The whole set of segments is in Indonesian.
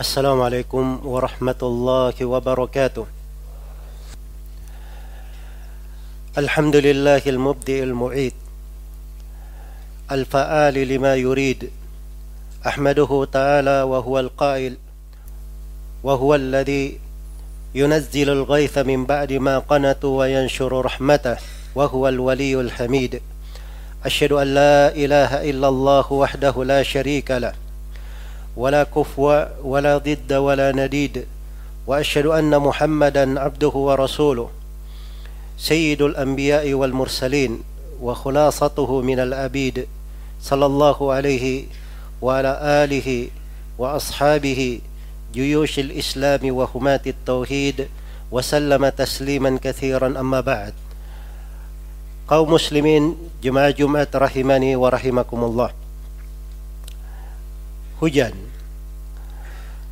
السلام عليكم ورحمة الله وبركاته. الحمد لله المبدئ المعيد. الفعال لما يريد. أحمده تعالى وهو القائل. وهو الذي ينزل الغيث من بعد ما قنطوا وينشر رحمته. وهو الولي الحميد. أشهد أن لا إله إلا الله وحده لا شريك له. ولا كفو ولا ضد ولا نديد وأشهد أن محمدا عبده ورسوله سيد الأنبياء والمرسلين وخلاصته من الأبيد صلى الله عليه وعلى آله وأصحابه جيوش الإسلام وهماه التوحيد وسلم تسليما كثيرا أما بعد. قوم مسلمين جماعة جمعة رحمني ورحمكم الله. Hujan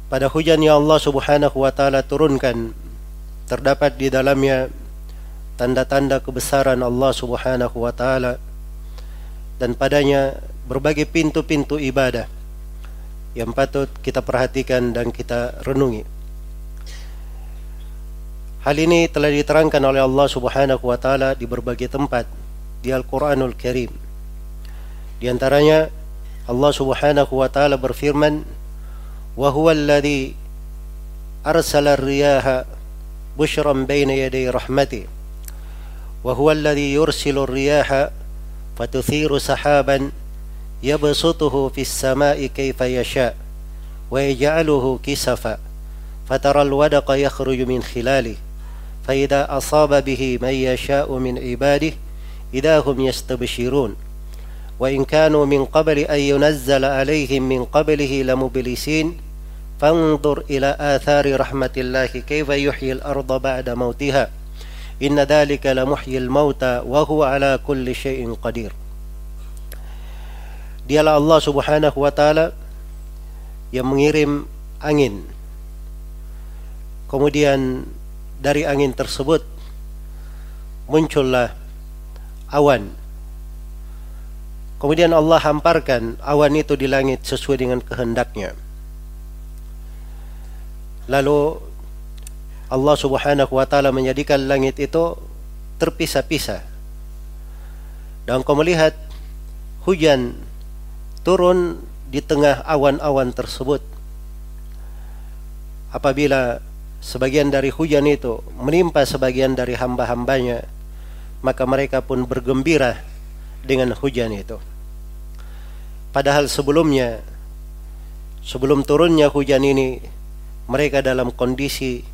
pada hujan yang Allah Subhanahu wa taala turunkan terdapat di dalamnya tanda-tanda kebesaran Allah Subhanahu wa taala dan padanya berbagai pintu-pintu ibadah yang patut kita perhatikan dan kita renungi. Hal ini telah diterangkan oleh Allah Subhanahu wa taala di berbagai tempat di Al-Qur'anul Karim. Di antaranya Allah Subhanahu wa taala berfirman, "Wa huwa alladhi arsala ar-riyaha bushran bayna yaday rahmati wa huwa alladhi yursilu ar-riyaha fatuthiru sahaban yabsutuhu fis sama'i kayfa yasha wa yaj'aluhu kisafa فترى الودق يخرج من خلاله فإذا أصاب به من يشاء من عباده إذا هم يستبشرون وإن كانوا من قبل أن ينزل عليهم من قبله لمبلسين فانظر إلى آثار رحمة الله كيف يحيي الأرض بعد موتها إن ذلك لمحيي الموتى وهو على كل شيء قدير Dialah Allah Subhanahu wa taala yang mengirim angin. Kemudian dari angin tersebut muncullah awan. Kemudian Allah hamparkan awan itu di langit sesuai dengan kehendaknya. Lalu Allah Subhanahu wa taala menjadikan langit itu terpisah-pisah. Dan kau melihat hujan turun di tengah awan-awan tersebut. Apabila sebagian dari hujan itu menimpa sebagian dari hamba-hambanya, maka mereka pun bergembira dengan hujan itu. Padahal sebelumnya, sebelum turunnya hujan ini, mereka dalam kondisi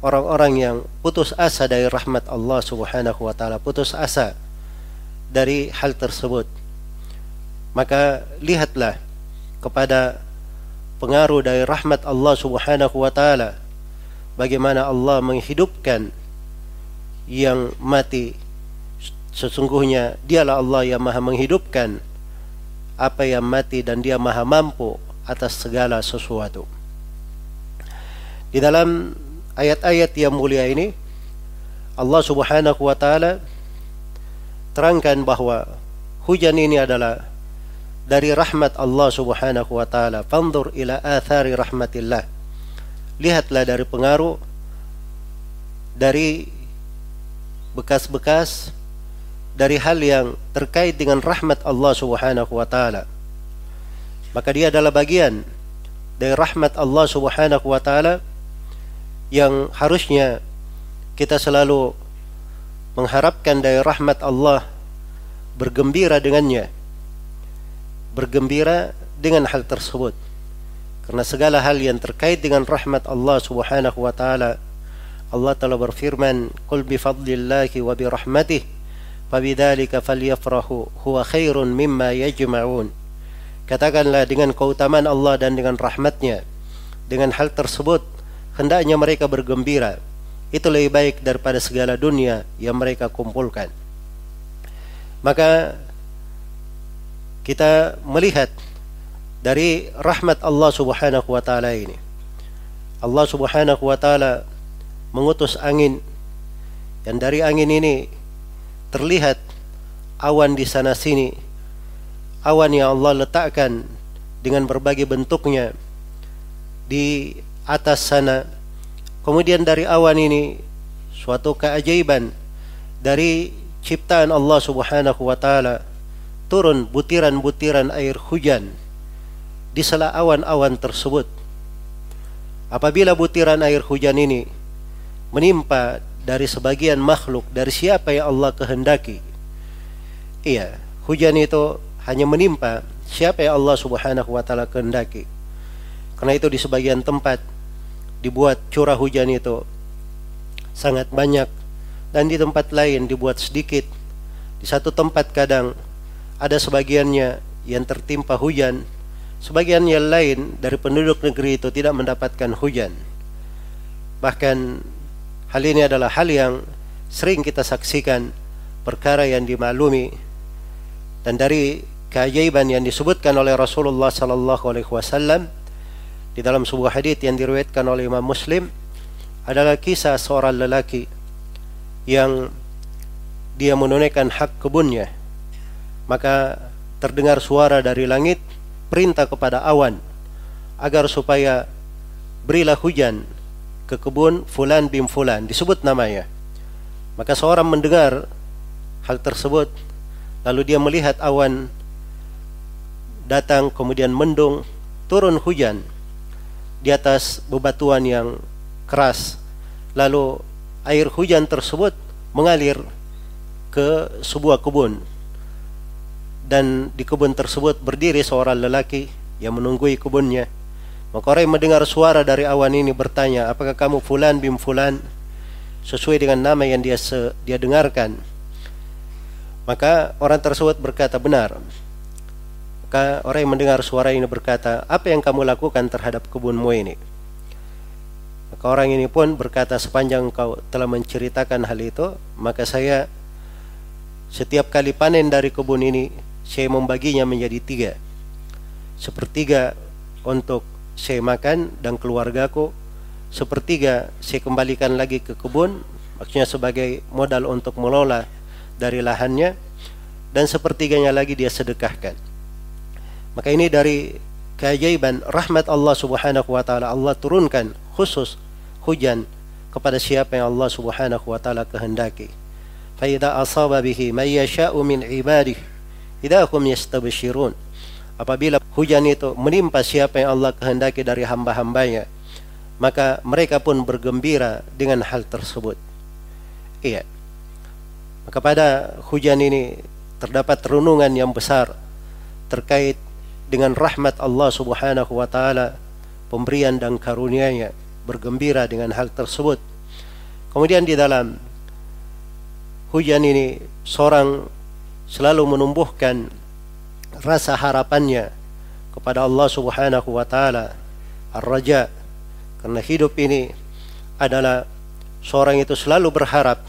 orang-orang yang putus asa dari rahmat Allah Subhanahu wa taala, putus asa dari hal tersebut. Maka lihatlah kepada pengaruh dari rahmat Allah Subhanahu wa taala bagaimana Allah menghidupkan yang mati sesungguhnya dialah Allah yang maha menghidupkan apa yang mati dan dia maha mampu atas segala sesuatu di dalam ayat-ayat yang mulia ini Allah Subhanahu wa taala terangkan bahwa hujan ini adalah dari rahmat Allah Subhanahu wa taala. Fanzur ila athari rahmatillah. Lihatlah dari pengaruh dari bekas-bekas dari hal yang terkait dengan rahmat Allah Subhanahu wa taala. Maka dia adalah bagian dari rahmat Allah Subhanahu wa taala yang harusnya kita selalu mengharapkan dari rahmat Allah bergembira dengannya bergembira dengan hal tersebut karena segala hal yang terkait dengan rahmat Allah Subhanahu wa taala Allah telah berfirman qul bi fadlillahi wa bi rahmatih fabidzalika falyafrahu. Huwa khairun mimma yajma'un. Katakanlah dengan keutamaan Allah dan dengan rahmatnya dengan hal tersebut hendaknya mereka bergembira. Itu lebih baik daripada segala dunia yang mereka kumpulkan. Maka kita melihat dari rahmat Allah Subhanahu wa taala ini. Allah Subhanahu wa taala mengutus angin. Dan dari angin ini terlihat awan di sana sini. Awan yang Allah letakkan dengan berbagai bentuknya di atas sana. Kemudian dari awan ini suatu keajaiban dari ciptaan Allah Subhanahu wa taala turun butiran-butiran air hujan di sela awan-awan tersebut. Apabila butiran air hujan ini menimpa dari sebagian makhluk dari siapa yang Allah kehendaki. Iya, hujan itu hanya menimpa siapa yang Allah Subhanahu wa taala kehendaki. Karena itu di sebagian tempat dibuat curah hujan itu sangat banyak dan di tempat lain dibuat sedikit. Di satu tempat kadang ada sebagiannya yang tertimpa hujan, sebagian yang lain dari penduduk negeri itu tidak mendapatkan hujan. Bahkan hal ini adalah hal yang sering kita saksikan perkara yang dimaklumi. Dan dari keajaiban yang disebutkan oleh Rasulullah sallallahu alaihi wasallam di dalam sebuah hadis yang diriwayatkan oleh Imam Muslim adalah kisah seorang lelaki yang dia menunaikan hak kebunnya. Maka terdengar suara dari langit perintah kepada awan agar supaya berilah hujan ke kebun fulan bin fulan disebut namanya maka seorang mendengar hal tersebut lalu dia melihat awan datang kemudian mendung turun hujan di atas bebatuan yang keras. Lalu air hujan tersebut mengalir ke sebuah kebun. Dan di kebun tersebut berdiri seorang lelaki yang menunggui kebunnya. Maka orang yang mendengar suara dari awan ini bertanya, apakah kamu fulan bin fulan? Sesuai dengan nama yang dia dia dengarkan. Maka orang tersebut berkata benar. Maka orang yang mendengar suara ini berkata, apa yang kamu lakukan terhadap kebunmu ini? Maka orang ini pun berkata, sepanjang kau telah menceritakan hal itu, maka saya setiap kali panen dari kebun ini, saya membaginya menjadi tiga. Sepertiga untuk saya makan dan keluargaku, sepertiga saya kembalikan lagi ke kebun, maksudnya sebagai modal untuk mengelola dari lahannya, dan sepertiganya lagi dia sedekahkan. Maka ini dari keajaiban rahmat Allah Subhanahu wa taala Allah turunkan khusus hujan kepada siapa yang Allah Subhanahu wa taala kehendaki. Fa asaba bihi may yasha'u min hum. Apabila hujan itu menimpa siapa yang Allah kehendaki dari hamba-hambanya, maka mereka pun bergembira dengan hal tersebut. Iya. Maka pada hujan ini terdapat renungan yang besar terkait dengan rahmat Allah Subhanahu wa taala, pemberian dan karunia-Nya, bergembira dengan hal tersebut. Kemudian di dalam hujan ini seorang selalu menumbuhkan rasa harapannya kepada Allah Subhanahu wa taala, ar-raja. Karena hidup ini adalah seorang itu selalu berharap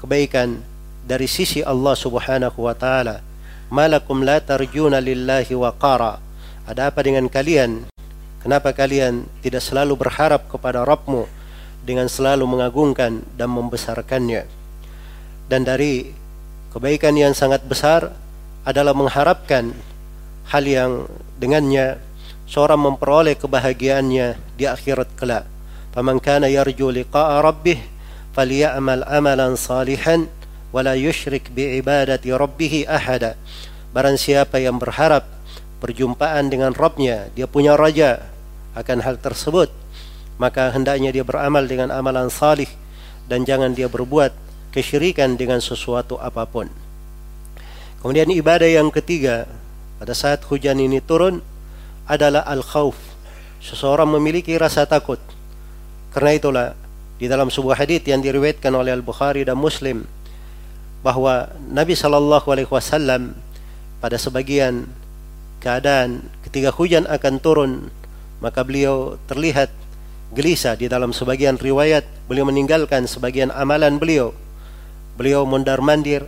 kebaikan dari sisi Allah Subhanahu wa taala. Malakum la tarjuna lillahi waqara. Ada apa dengan kalian? Kenapa kalian tidak selalu berharap kepada Rabbmu dengan selalu mengagungkan dan membesarkannya? Dan dari kebaikan yang sangat besar adalah mengharapkan hal yang dengannya seorang memperoleh kebahagiaannya di akhirat kelak. Faman kana yarju liqa'a rabbih falyamal amalan salihan wala yusyrik bi ibadati rabbih ahada. Barang siapa yang berharap perjumpaan dengan Rabbnya dia punya raja akan hal tersebut maka hendaknya dia beramal dengan amalan salih dan jangan dia berbuat kesyirikan dengan sesuatu apa pun. Kemudian ibadah yang ketiga pada saat hujan ini turun adalah al-khawf. Seseorang memiliki rasa takut. Karena itulah di dalam sebuah hadis yang diriwayatkan oleh Al-Bukhari dan Muslim bahwa Nabi sallallahu alaihi wasallam pada sebagian keadaan ketika hujan akan turun maka beliau terlihat gelisah di dalam sebagian riwayat. Beliau meninggalkan sebagian amalan beliau. Beliau mondar mandir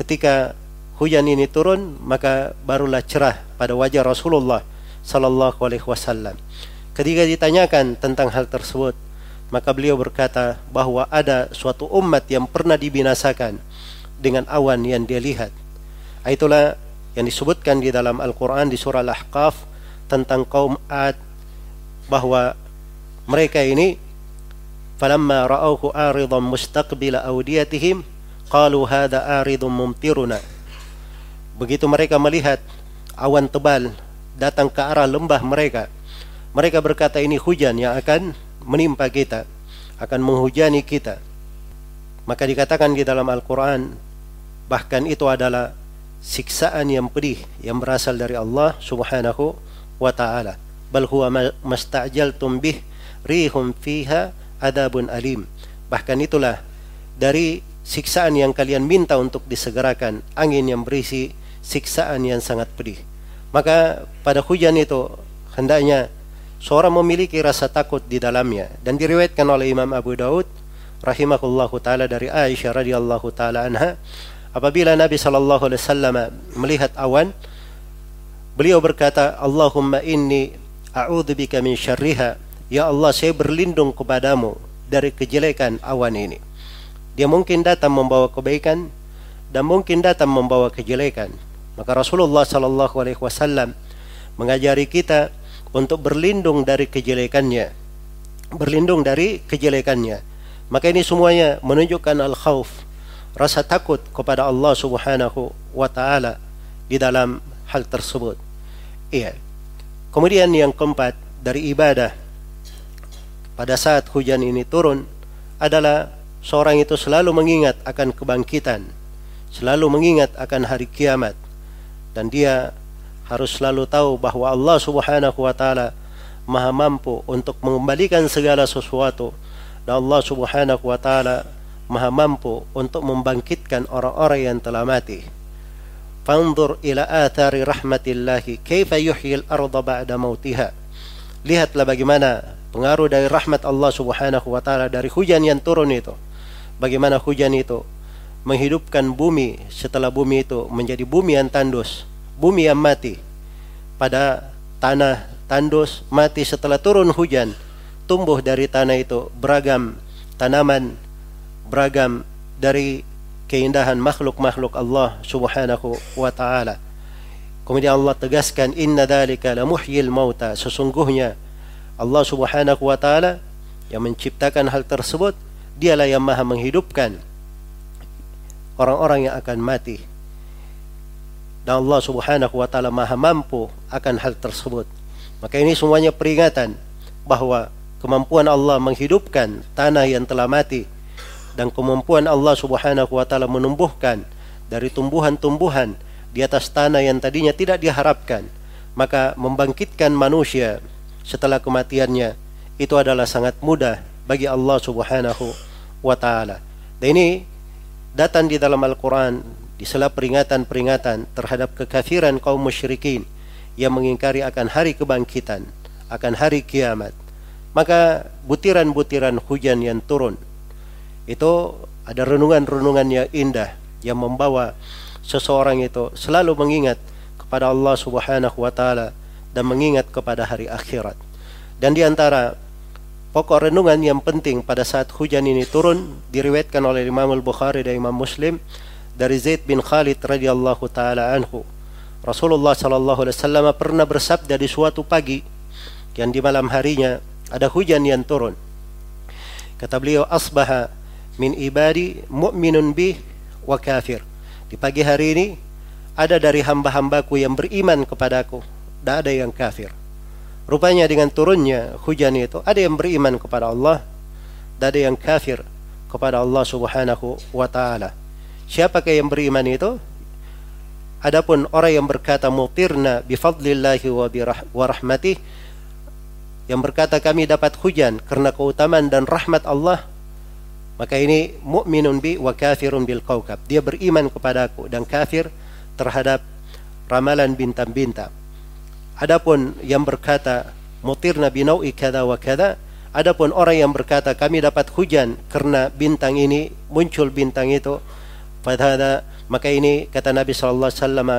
ketika hujan ini turun maka barulah cerah pada wajah Rasulullah sallallahu alaihi wasallam ketika ditanyakan tentang hal tersebut maka beliau berkata bahwa ada suatu umat yang pernah dibinasakan dengan awan yang dia lihat. Itulah yang disebutkan di dalam Al-Quran di surah Al-Ahqaf tentang kaum Ad bahwa mereka ini falamma ra'awhu aridan mustaqbila awdiyatihim qalu hadha aridun mumtiruna begitu mereka melihat awan tebal datang ke arah lembah mereka mereka berkata ini hujan yang akan menimpa kita akan menghujani kita. Maka dikatakan di dalam Al-Quran bahkan itu adalah siksaan yang pedih yang berasal dari Allah subhanahu wa ta'ala. Bal huwa mastajaltum bih rihum fiha adabun alim. Bahkan itulah dari siksaan yang kalian minta untuk disegerakan angin yang berisi siksaan yang sangat pedih. Maka pada hujan itu hendaknya seorang memiliki rasa takut di dalamnya. Dan diriwayatkan oleh Imam Abu Daud rahimahullahu taala dari Aisyah radhiyallahu taala anha apabila Nabi sallallahu alaihi wasallam melihat awan beliau berkata Allahumma inni a'udzubika min syarriha. Ya Allah saya berlindung kepadamu dari kejelekan awan ini. Dia mungkin datang membawa kebaikan dan mungkin datang membawa kejelekan. Maka Rasulullah sallallahu alaihi wasallam mengajari kita untuk berlindung dari kejelekannya. Berlindung dari kejelekannya. Maka ini semuanya menunjukkan al-khauf, rasa takut kepada Allah Subhanahu wa taala di dalam hal tersebut. Iya. Kemudian yang keempat dari ibadah pada saat hujan ini turun adalah seorang itu selalu mengingat akan kebangkitan, selalu mengingat akan hari kiamat, dan dia harus selalu tahu bahwa Allah Subhanahu wa Ta'ala Maha mampu untuk mengembalikan segala sesuatu, dan Allah Subhanahu wa Ta'ala Maha mampu untuk membangkitkan orang-orang yang telah mati. Fanzur ila athari rahmatillahi kaifa yuhyil arda ba'da mautiha. Lihatlah bagaimana pengaruh dari rahmat Allah Subhanahu wa taala dari hujan yang turun itu bagaimana hujan itu menghidupkan bumi setelah bumi itu menjadi bumi yang tandus, bumi yang mati. Pada tanah tandus mati setelah turun hujan, tumbuh dari tanah itu beragam tanaman, beragam dari keindahan makhluk-makhluk Allah Subhanahu wa taala. Kemudian Allah tegaskan inna dzalika la muhyil mauta. Sesungguhnya Allah Subhanahu wa taala yang menciptakan hal tersebut Dialah yang maha menghidupkan orang-orang yang akan mati. Dan Allah subhanahu wa ta'ala maha mampu akan hal tersebut. Maka ini semuanya peringatan bahwa kemampuan Allah menghidupkan tanah yang telah mati dan kemampuan Allah subhanahu wa ta'ala menumbuhkan dari tumbuhan-tumbuhan di atas tanah yang tadinya tidak diharapkan maka membangkitkan manusia setelah kematiannya itu adalah sangat mudah bagi Allah subhanahu wa taala. Dan ini datang di dalam Al-Qur'an di sela peringatan-peringatan terhadap kekafiran kaum musyrikin yang mengingkari akan hari kebangkitan, akan hari kiamat. Maka butiran-butiran hujan yang turun itu ada renungan-renungan yang indah yang membawa seseorang itu selalu mengingat kepada Allah Subhanahu wa taala dan mengingat kepada hari akhirat. Dan di antara Pokok renungan yang penting pada saat hujan ini turun diriwayatkan oleh Imam Al-Bukhari dan Imam Muslim dari Zaid bin Khalid radhiyallahu taala anhu. Rasulullah sallallahu alaihi wasallam pernah bersabda di suatu pagi yang di malam harinya ada hujan yang turun. Kata beliau asbaha min ibadi mu'minun bi wa kafir. Di pagi hari ini ada dari hamba-hambaku yang beriman kepadaku dan ada yang kafir. Rupanya dengan turunnya hujan itu ada yang beriman kepada Allah dan ada yang kafir kepada Allah Subhanahu wa taala. Siapakah yang beriman itu? Adapun orang yang berkata mutirna bi fadlillahi wa rahmatih yang berkata kami dapat hujan karena keutamaan dan rahmat Allah maka ini mukminun bi wa kafirun bil kaukab dia beriman kepadaku dan kafir terhadap ramalan bintang-bintang Adapun yang berkata mutirna binau'i kada wa kada, adapun orang yang berkata kami dapat hujan karena bintang ini muncul bintang itu, pada maka ini kata Nabi sallallahu alaihi wasallam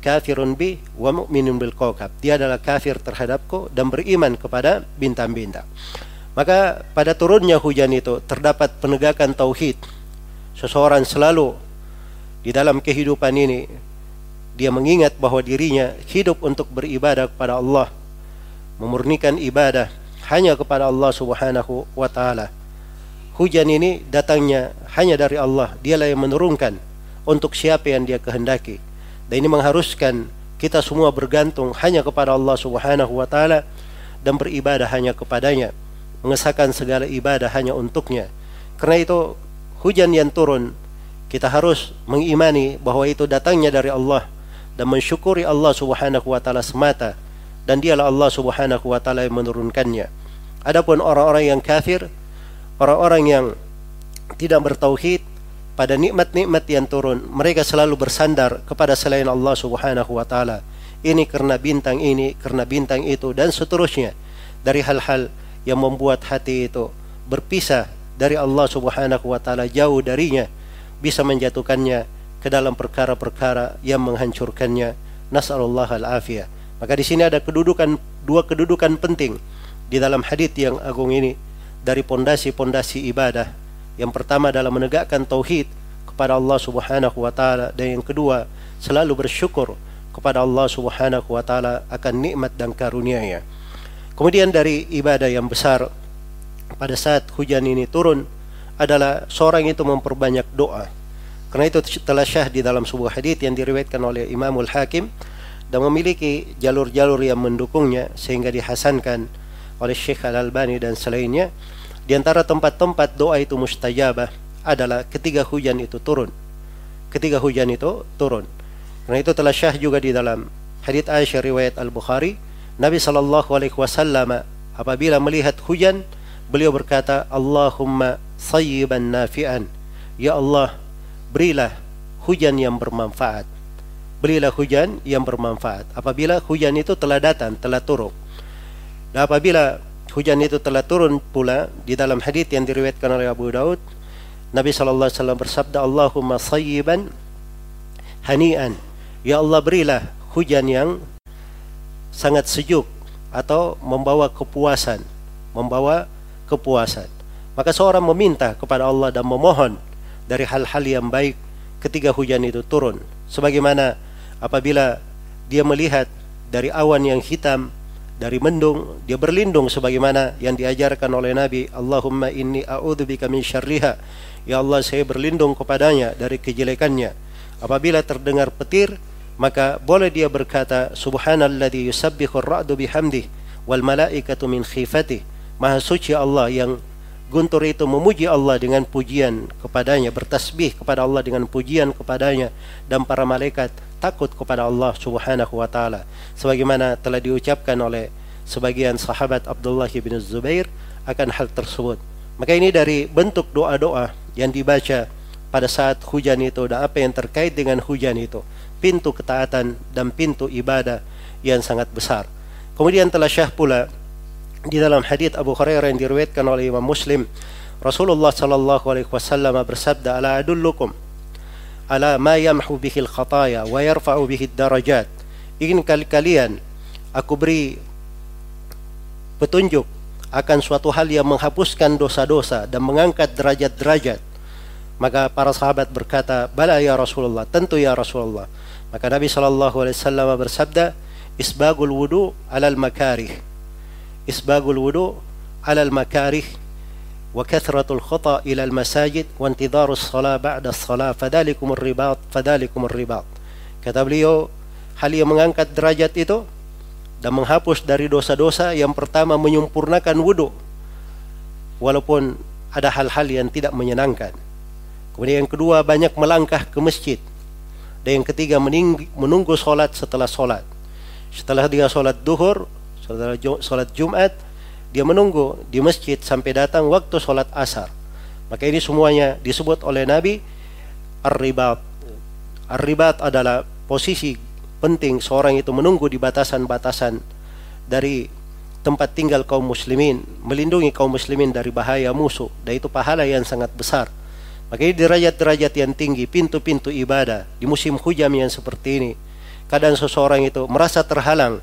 kafirun bi wa mu'minun bil kawkab. Dia adalah kafir terhadapku dan beriman kepada bintang-bintang. Maka pada turunnya hujan itu terdapat penegakan tauhid. Seseorang selalu di dalam kehidupan ini dia mengingat bahwa dirinya hidup untuk beribadah kepada Allah, memurnikan ibadah hanya kepada Allah Subhanahu wa taala. Hujan ini datangnya hanya dari Allah. Dialah yang menurunkan untuk siapa yang Dia kehendaki. Dan ini mengharuskan kita semua bergantung hanya kepada Allah Subhanahu wa taala dan beribadah hanya kepadanya, mengesahkan segala ibadah hanya untuknya. Karena itu hujan yang turun kita harus mengimani bahwa itu datangnya dari Allah dan mensyukuri Allah Subhanahu wa taala semata dan dialah Allah Subhanahu wa taala yang menurunkannya. Adapun orang-orang yang kafir, orang-orang yang tidak bertauhid pada nikmat-nikmat yang turun, mereka selalu bersandar kepada selain Allah Subhanahu wa taala. Ini karena bintang ini, karena bintang itu dan seterusnya dari hal-hal yang membuat hati itu berpisah dari Allah Subhanahu wa taala jauh darinya bisa menjatuhkannya ke dalam perkara-perkara yang menghancurkannya. Nasallallahu. Maka di sini ada kedudukan dua kedudukan penting di dalam hadis yang agung ini dari pondasi-pondasi ibadah. Yang pertama adalah menegakkan tauhid kepada Allah Subhanahu wa taala dan yang kedua selalu bersyukur kepada Allah Subhanahu wa taala akan nikmat dan karunia-Nya. Kemudian dari ibadah yang besar pada saat hujan ini turun adalah seorang itu memperbanyak doa. Karena itu telah syah di dalam sebuah hadis yang diriwayatkan oleh Imamul Hakim dan memiliki jalur-jalur yang mendukungnya sehingga dihasankan oleh Syekh Al-Albani dan selainnya di antara tempat-tempat doa itu mustajabah adalah ketika hujan itu turun ketika hujan itu turun karena itu telah syah juga di dalam hadits Aisyah riwayat Al-Bukhari Nabi sallallahu alaihi wasallam apabila melihat hujan beliau berkata Allahumma sayyiban nafi'an ya Allah berilah hujan yang bermanfaat berilah hujan yang bermanfaat. Apabila hujan itu telah datang, telah turun. Dan apabila hujan itu telah turun pula di dalam hadis yang diriwayatkan oleh Abu Daud, Nabi sallallahu alaihi wasallam bersabda, "Allahumma sayyiban hani'an." Ya Allah berilah hujan yang sangat sejuk atau membawa kepuasan, membawa kepuasan. Maka seorang meminta kepada Allah dan memohon dari hal-hal yang baik ketika hujan itu turun. Sebagaimana apabila dia melihat dari awan yang hitam dari mendung dia berlindung sebagaimana yang diajarkan oleh Nabi Allahumma inni a'udzubika min syarriha. Ya Allah saya berlindung kepadanya dari kejelekannya. Apabila terdengar petir maka boleh dia berkata subhanalladzi yusabbihu ar-ra'du bihamdih wal malaikatu min khifati maha suci Allah yang guntur itu memuji Allah dengan pujian kepadanya bertasbih kepada Allah dengan pujian kepadanya dan para malaikat takut kepada Allah Subhanahu wa taala sebagaimana telah diucapkan oleh sebagian sahabat Abdullah bin Zubair akan hal tersebut. Maka ini dari bentuk doa-doa yang dibaca pada saat hujan itu dan apa yang terkait dengan hujan itu. Pintu ketaatan dan pintu ibadah yang sangat besar. Kemudian telah syah pula di dalam hadis Abu Hurairah yang diriwayatkan oleh Imam Muslim Rasulullah sallallahu alaihi wasallam bersabda ala adullukum ala ma yamhu bihil khataya wa yarfa'u bihid darajat. Ingin kali kalian aku beri petunjuk akan suatu hal yang menghapuskan dosa-dosa dan mengangkat derajat-derajat. Maka para sahabat berkata, "Bala ya Rasulullah, tentu ya Rasulullah." Maka Nabi sallallahu alaihi wasallam bersabda, "Isbagul wudu alal makarih." Isbagul wudu alal makarih وكثرة الخطى إلى المساجد وانتظار الصلاة بعد الصلاة فذلكم الرباط فذلكم الرباط kata beliau hal yang mengangkat derajat itu dan menghapus dari dosa-dosa yang pertama menyempurnakan wudhu walaupun ada hal-hal yang tidak menyenangkan kemudian yang kedua banyak melangkah ke masjid dan yang ketiga menunggu sholat setelah sholat setelah dia sholat duhur setelah sholat jumat dia menunggu di masjid sampai datang waktu sholat asar. Maka ini semuanya disebut oleh Nabi ar-ribat. Ar-ribat adalah posisi penting seorang itu menunggu di batasan-batasan dari tempat tinggal kaum muslimin, melindungi kaum muslimin dari bahaya musuh, dan itu pahala yang sangat besar. Maka ini derajat-derajat yang tinggi, pintu-pintu ibadah di musim hujan yang seperti ini. Kadang seseorang itu merasa terhalang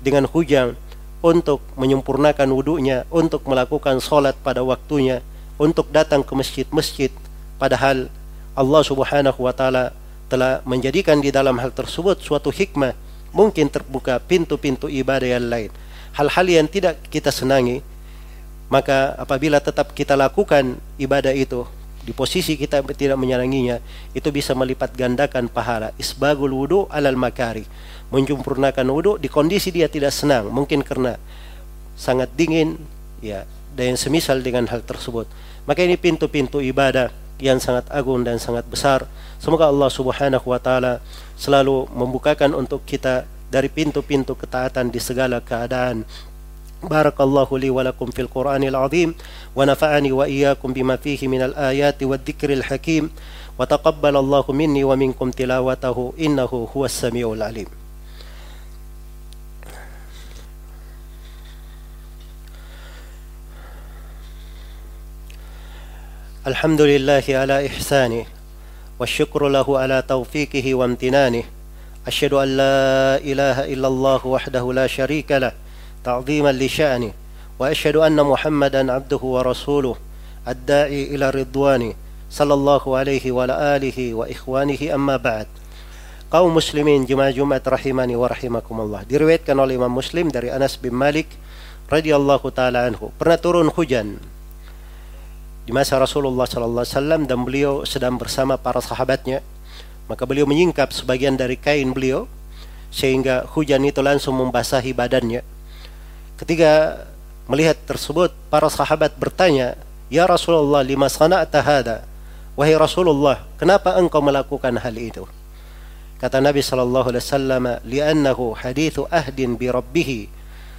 dengan hujan, untuk menyempurnakan wudhunya, untuk melakukan sholat pada waktunya, untuk datang ke masjid-masjid, padahal Allah Subhanahu wa Ta'ala telah menjadikan di dalam hal tersebut suatu hikmah, mungkin terbuka pintu-pintu ibadah yang lain. Hal-hal yang tidak kita senangi, maka apabila tetap kita lakukan ibadah itu di posisi kita tidak menyenanginya itu bisa melipat gandakan pahala isbagul wudu alal makari menyempurnakan wudu di kondisi dia tidak senang mungkin karena sangat dingin ya dan yang semisal dengan hal tersebut maka ini pintu-pintu ibadah yang sangat agung dan sangat besar. Semoga Allah Subhanahu wa taala selalu membukakan untuk kita dari pintu-pintu ketaatan di segala keadaan. بارك الله لي ولكم في القرآن العظيم ونفعني وإياكم بما فيه من الآيات والذكر الحكيم وتقبل الله مني ومنكم تلاوته إنه هو السميع العليم. الحمد لله على إحسانه والشكر له على توفيقه وامتنانه أشهد أن لا إله إلا الله وحده لا شريك له تعظيما لشأنه وأشهد أن محمدا عبده ورسوله الداعي إلى رضوانه صلى الله عليه وعلى آله وإخوانه أما بعد kaum muslimin jemaah Jumat rahimani wa rahimakumullah diriwayatkan oleh Imam Muslim dari Anas bin Malik radhiyallahu taala anhu pernah turun hujan di masa Rasulullah sallallahu alaihi wasallam dan beliau sedang bersama para sahabatnya maka beliau menyingkap sebagian dari kain beliau sehingga hujan itu langsung membasahi badannya ketika melihat tersebut para sahabat bertanya ya Rasulullah lima sana'ta hada wahai Rasulullah kenapa engkau melakukan hal itu? Kata Nabi sallallahu alaihi wasallam li'annahu hadithu ahdin bi rabbih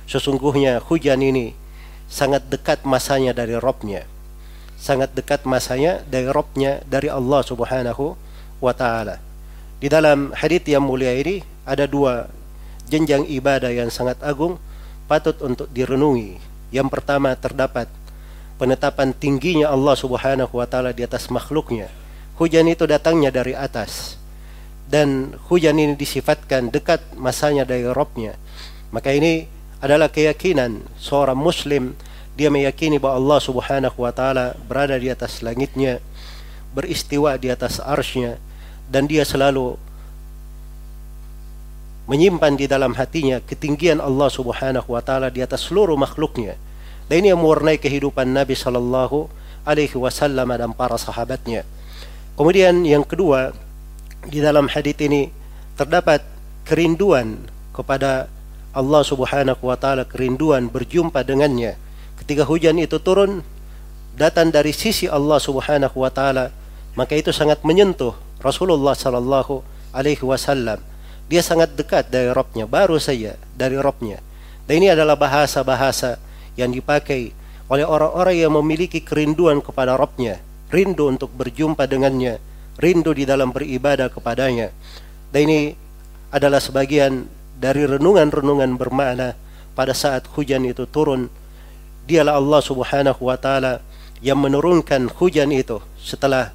sesungguhnya hujan ini sangat dekat masanya dari Robnya sangat dekat masanya dari Robnya dari Allah Subhanahu wa taala. Di dalam hadis yang mulia ini ada dua jenjang ibadah yang sangat agung patut untuk direnungi. Yang pertama terdapat penetapan tingginya Allah Subhanahu wa taala di atas makhluknya. Hujan itu datangnya dari atas dan hujan ini disifatkan dekat masanya dari Robnya. Maka ini adalah keyakinan seorang muslim dia meyakini bahwa Allah Subhanahu wa taala berada di atas langitnya, beristiwa di atas arsy dan dia selalu menyimpan di dalam hatinya ketinggian Allah Subhanahu wa taala di atas seluruh makhluknya. Dan ini yang mewarnai kehidupan Nabi sallallahu alaihi wasallam dan para sahabatnya. Kemudian yang kedua, di dalam hadis ini terdapat kerinduan kepada Allah Subhanahu wa taala, kerinduan berjumpa dengannya ketika hujan itu turun datang dari sisi Allah Subhanahu wa taala maka itu sangat menyentuh Rasulullah sallallahu alaihi wasallam dia sangat dekat dari Robnya baru saja dari Robnya. Dan ini adalah bahasa-bahasa yang dipakai oleh orang-orang yang memiliki kerinduan kepada Robnya. Rindu untuk berjumpa dengannya rindu di dalam beribadah kepadanya. Dan ini adalah sebagian dari renungan-renungan bermakna pada saat hujan itu turun. Dialah Allah Subhanahu wa taala yang menurunkan hujan itu setelah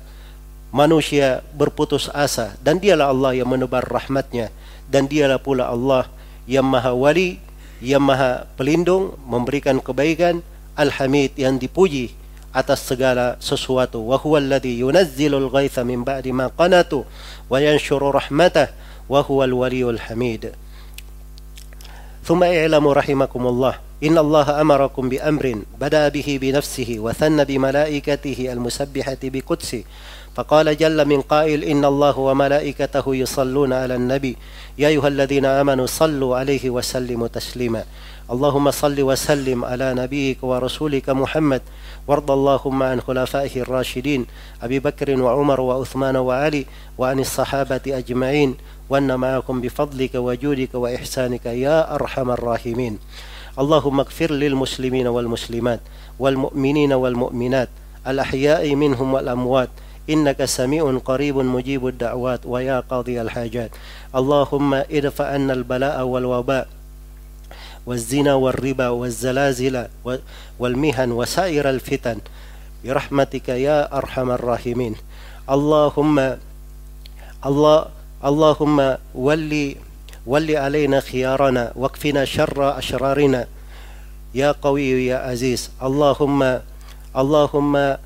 manusia berputus asa. Dan dialah Allah yang menebar rahmatnya dan dialah pula Allah yang maha wali yang maha pelindung memberikan kebaikan al-hamid yang dipuji atas segala sesuatu wa huwa alladhi yunazzilul ghaitha min ba'di ma qanatu wa yanshuru rahmatah wa huwal waliyul hamid ثم اعلموا رحمكم الله إن الله أمركم بأمر بدأ به بنفسه وثن بملائكته المسبحة بقدسه فقال جل من قائل إن الله وملائكته يصلون على النبي. يا أيها الذين آمنوا صلوا عليه وسلموا تسليما. اللهم صل وسلم على نبيك ورسولك محمد. وارض اللهم عن خلفائه الراشدين أبي بكر وعمر وعثمان وعلي وعن الصحابة أجمعين. وأن معكم بفضلك وجودك وإحسانك يا أرحم الراحمين. اللهم اغفر للمسلمين والمسلمات والمؤمنين والمؤمنات. الأحياء منهم والأموات. إنك سميع قريب مجيب الدعوات ويا قاضي الحاجات. اللهم ادفع عنا البلاء والوباء والزنا والربا والزلازل والمهن وسائر الفتن. برحمتك يا أرحم الراحمين. اللهم الله اللهم ولي ول علينا خيارنا واكفنا شر أشرارنا. يا قوي يا عزيز. اللهم اللهم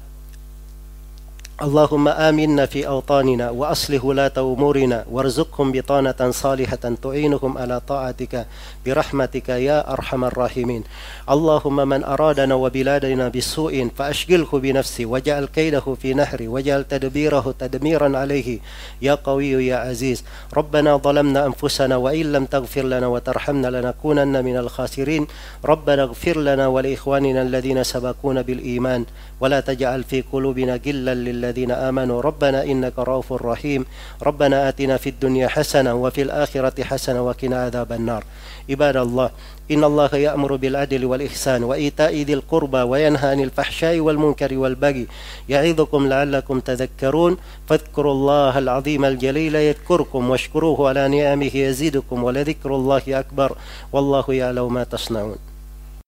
اللهم آمنا في أوطاننا وأصلح ولاة أمورنا وارزقهم بطانة صالحة تعينهم على طاعتك برحمتك يا أرحم الراحمين. اللهم من أرادنا وبلادنا بسوء فأشغله بنفسه وجعل كيده في نهره وجعل تدبيره تدميرا عليه. يا قوي يا عزيز ربنا ظلمنا أنفسنا وإن لم تغفر لنا وترحمنا لنكونن من الخاسرين. ربنا اغفر لنا ولإخواننا الذين سبقونا بالإيمان. ولا تجعل في قلوبنا غلا للذين آمنوا. ربنا إنك رؤوف رحيم. ربنا آتنا في الدنيا حسنة وفي الآخرة حسنة وقنا عذاب النار. عباد الله إن الله يأمر بالعدل والإحسان وإيتاء ذي القربى وينهى عن الفحشاء والمنكر والبغي. يعظكم لعلكم تذكرون. فاذكروا الله العظيم الجليل يذكركم واشكروه على نعمه يزيدكم ولذكر الله أكبر. والله يعلم ما تصنعون.